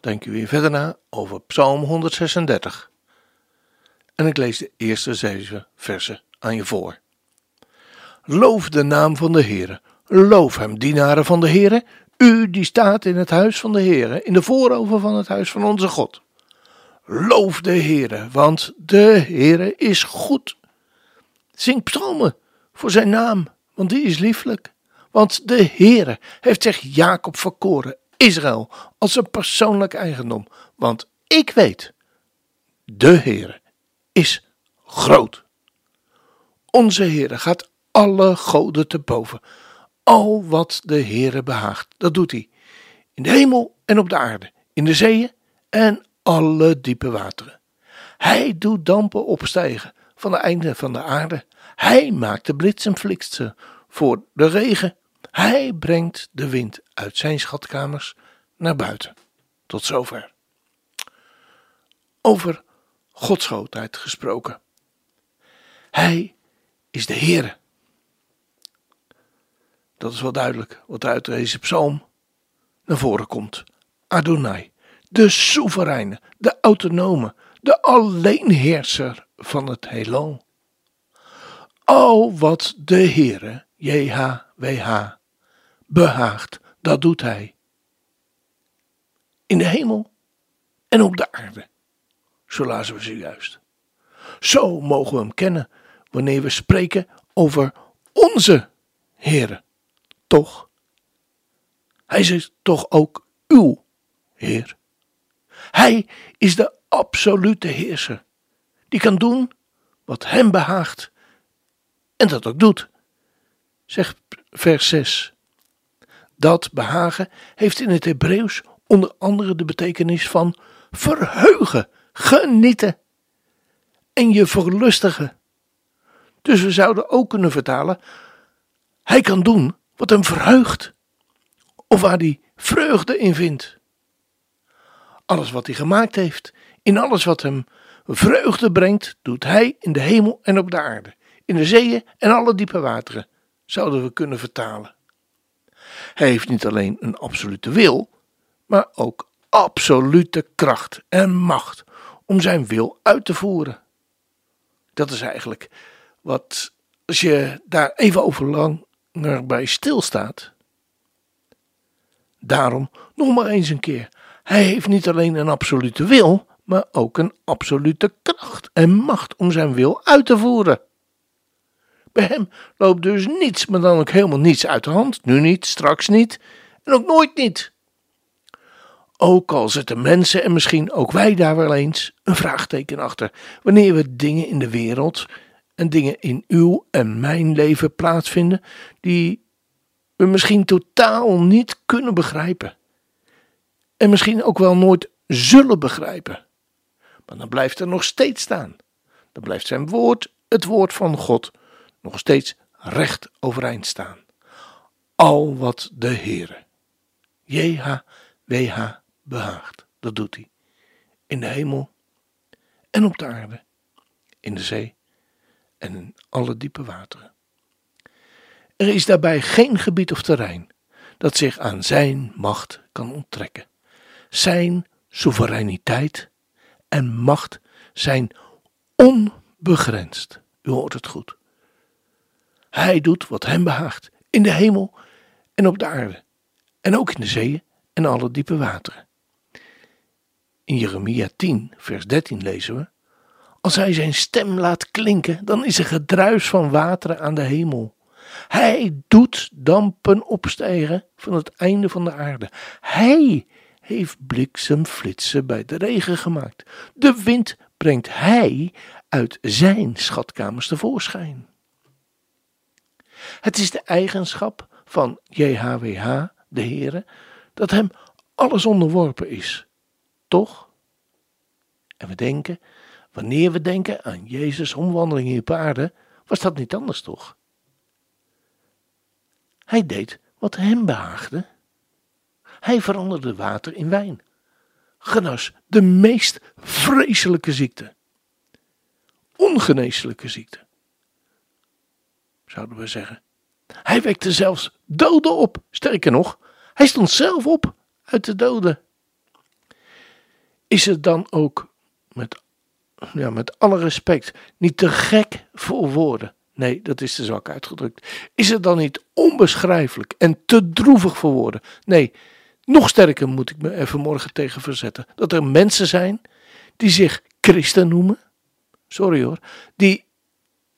denk u weer verder na over Psalm 136. En ik lees de eerste zeven versen aan je voor. Loof de naam van de Heere. Loof hem, dienaren van de Heere. U die staat in het huis van de Heere, in de voorover van het huis van onze God. Loof de Heere, want de Heere is goed. Zing psalmen voor zijn naam, want die is lieflijk. Want de Heere heeft zich Jacob verkoren, Israël, als een persoonlijk eigendom. Want ik weet, de Heere is groot. Onze Heere gaat alle goden te boven. Al wat de Heere behaagt, dat doet hij. In de hemel en op de aarde, in de zeeën en alle diepe wateren. Hij doet dampen opstijgen van de einde van de aarde. Hij maakt de bliksemfliksen voor de regen hij brengt de wind uit zijn schatkamers naar buiten. Tot zover. Over Gods grootheid gesproken. Hij is de Heere. Dat is wel duidelijk wat uit deze psalm naar voren komt. Adonai, de soevereine, de autonome, de alleenheerser van het heelal. Al wat de Heere, JHWH, behaagt, dat doet hij. In de hemel en op de aarde. Zo lazen we zojuist. Zo mogen we hem kennen wanneer we spreken over onze Heere. Toch? Hij is toch ook uw Heer. Hij is de absolute heerser, die kan doen wat hem behaagt en dat ook doet. Zegt vers 6. Dat behagen heeft in het Hebreeuws onder andere de betekenis van verheugen, genieten en je verlustigen. Dus we zouden ook kunnen vertalen: Hij kan doen wat hem verheugt, of waar hij vreugde in vindt. Alles wat hij gemaakt heeft, in alles wat hem vreugde brengt, doet hij in de hemel en op de aarde, in de zeeën en alle diepe wateren, zouden we kunnen vertalen. Hij heeft niet alleen een absolute wil, maar ook absolute kracht en macht om zijn wil uit te voeren. Dat is eigenlijk wat, als je daar even over langer bij stilstaat. Daarom nog maar eens een keer. Hij heeft niet alleen een absolute wil, maar ook een absolute kracht en macht om zijn wil uit te voeren. Bij hem loopt dus niets, maar dan ook helemaal niets uit de hand. Nu niet, straks niet en ook nooit niet. Ook al zetten mensen en misschien ook wij daar wel eens een vraagteken achter. Wanneer we dingen in de wereld en dingen in uw en mijn leven plaatsvinden die we misschien totaal niet kunnen begrijpen. En misschien ook wel nooit zullen begrijpen. Maar dan blijft er nog steeds staan. Dan blijft zijn woord het woord van God nog steeds recht overeind staan. Al wat de Heere, JHWH, behaagt, dat doet hij. In de hemel en op de aarde, in de zee en in alle diepe wateren. Er is daarbij geen gebied of terrein dat zich aan zijn macht kan onttrekken. Zijn soevereiniteit en macht zijn onbegrensd. U hoort het goed. Hij doet wat hem behaagt, in de hemel en op de aarde, en ook in de zeeën en alle diepe wateren. In Jeremia 10, vers 13 lezen we: Als hij zijn stem laat klinken, dan is er gedruis van wateren aan de hemel. Hij doet dampen opstijgen van het einde van de aarde. Hij heeft bliksemflitsen bij de regen gemaakt. De wind brengt hij uit zijn schatkamers tevoorschijn. Het is de eigenschap van JHWH, de Heere, dat hem alles onderworpen is. Toch? En we denken, wanneer we denken aan Jezus' omwandeling hier op aarde, was dat niet anders toch? Hij deed wat hem behaagde. Hij veranderde water in wijn. Genas de meest vreselijke ziekte. Ongeneeslijke ziekte. Zouden we zeggen. Hij wekte zelfs doden op. Sterker nog, hij stond zelf op uit de doden. Is het dan ook, met, ja, met alle respect, niet te gek voor woorden? Nee, dat is te zwak uitgedrukt. Is het dan niet onbeschrijfelijk en te droevig voor woorden? Nee, nog sterker moet ik me er vanmorgen tegen verzetten. Dat er mensen zijn die zich christen noemen. Sorry hoor. Die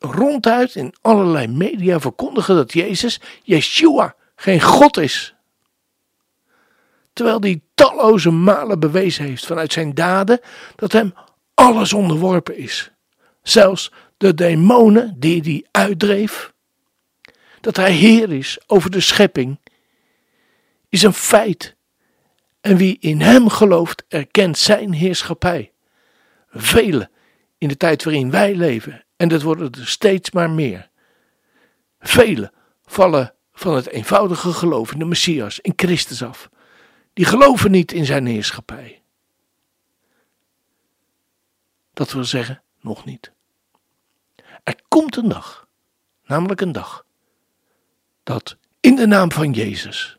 ronduit in allerlei media verkondigen dat Jezus, Yeshua, geen God is. Terwijl die talloze malen bewezen heeft vanuit zijn daden dat hem alles onderworpen is. Zelfs de demonen die hij uitdreef. Dat hij Heer is over de schepping, is een feit. En wie in hem gelooft, erkent zijn heerschappij. Velen in de tijd waarin wij leven, en dat worden er steeds maar meer. Velen vallen van het eenvoudige geloof in de Messias, in Christus af. Die geloven niet in zijn heerschappij. Dat wil zeggen, nog niet. Er komt een dag, namelijk een dag, dat in de naam van Jezus,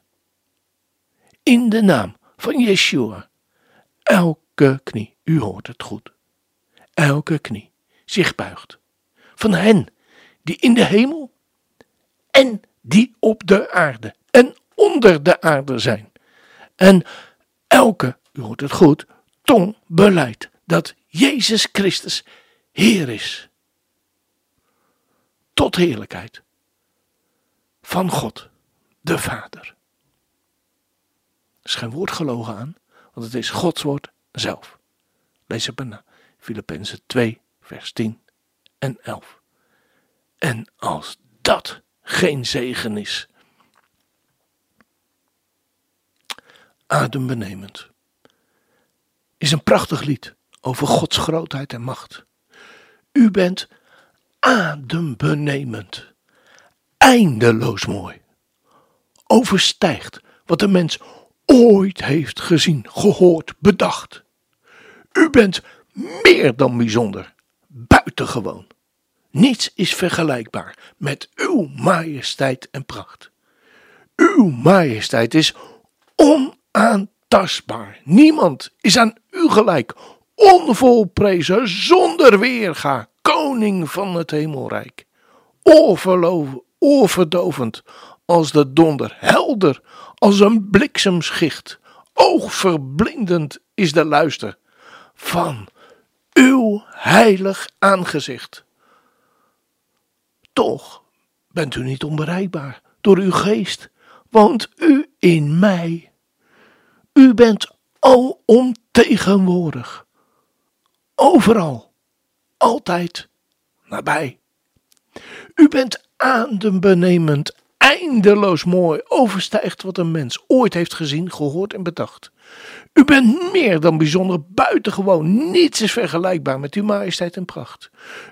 in de naam van Yeshua, elke knie, u hoort het goed, elke knie zich buigt. Van hen die in de hemel en die op de aarde en onder de aarde zijn. En elke, u hoort het goed, tong beleidt dat Jezus Christus Heer is. Tot heerlijkheid van God, de Vader. Er is geen woord gelogen aan, want het is Gods woord zelf. Lees het maar na. Filippenzen 2, vers 10 en 11. En als dat geen zegen is, adembenemend, is een prachtig lied over Gods grootheid en macht. U bent adembenemend, eindeloos mooi, overstijgt wat de mens ooit heeft gezien, gehoord, bedacht. U bent meer dan bijzonder, buitengewoon. Niets is vergelijkbaar met uw majesteit en pracht. Uw majesteit is onaantastbaar. Niemand is aan u gelijk, onvolprezen, zonder weerga, koning van het hemelrijk. Oorverdovend als de donder, helder als een bliksemschicht. Oogverblindend is de luister van uw heilig aangezicht. Toch bent u niet onbereikbaar door uw geest, woont u in mij. U bent alomtegenwoordig, overal, altijd nabij. U bent adembenemend eindeloos mooi, overstijgt wat een mens ooit heeft gezien, gehoord en bedacht. U bent meer dan bijzonder buitengewoon. Niets is vergelijkbaar met uw majesteit en pracht.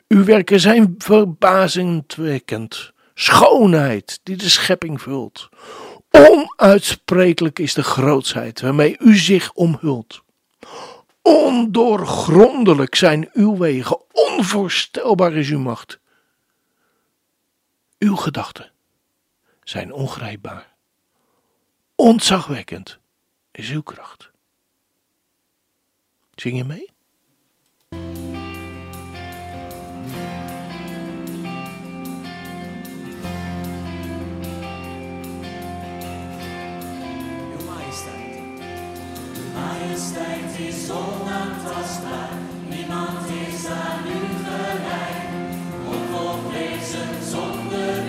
Uw werken zijn verbazingwekkend. Schoonheid die de schepping vult. Onuitsprekelijk is de grootsheid waarmee u zich omhult. Ondoorgrondelijk zijn uw wegen, onvoorstelbaar is uw macht. Uw gedachten zijn ongrijpbaar. Ontzagwekkend is uw kracht. Zing je mee? Majesteit is onaantastbaar, niemand is aan u gelijk. Onvolprezen zonder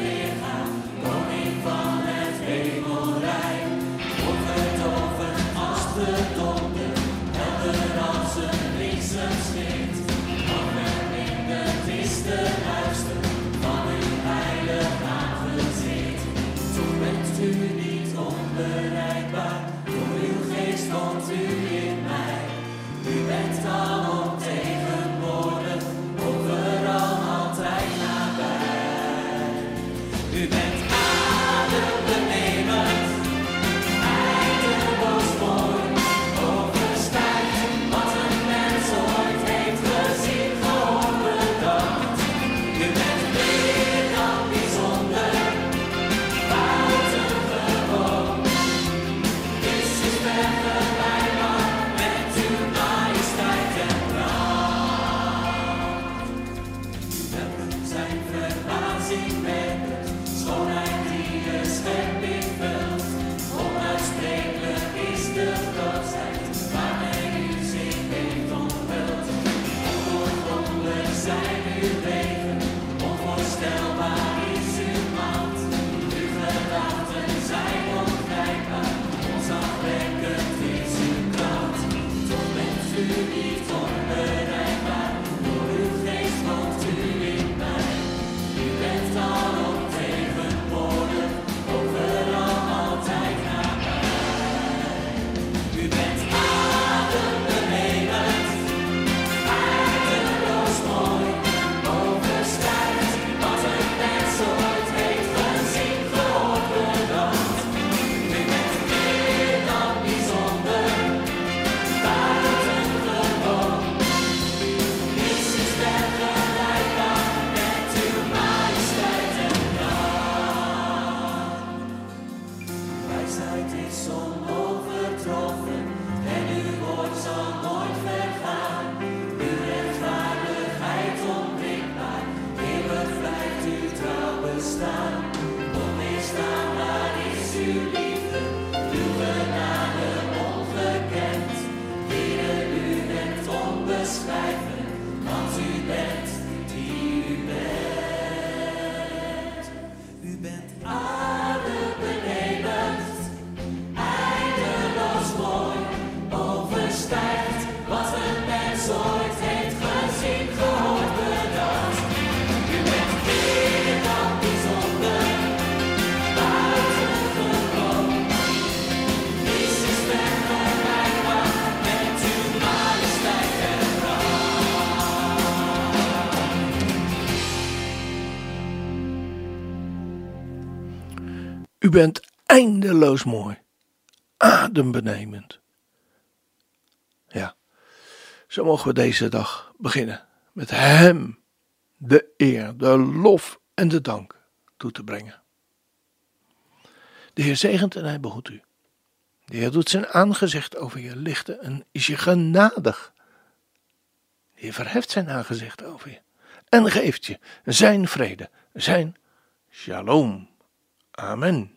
U bent eindeloos mooi, adembenemend. Ja, zo mogen we deze dag beginnen met Hem de eer, de lof en de dank toe te brengen. De Heer zegent en hij behoedt u. De Heer doet zijn aangezicht over je lichten en is je genadig. De Heer verheft zijn aangezicht over je en geeft je zijn vrede, zijn shalom. Amen.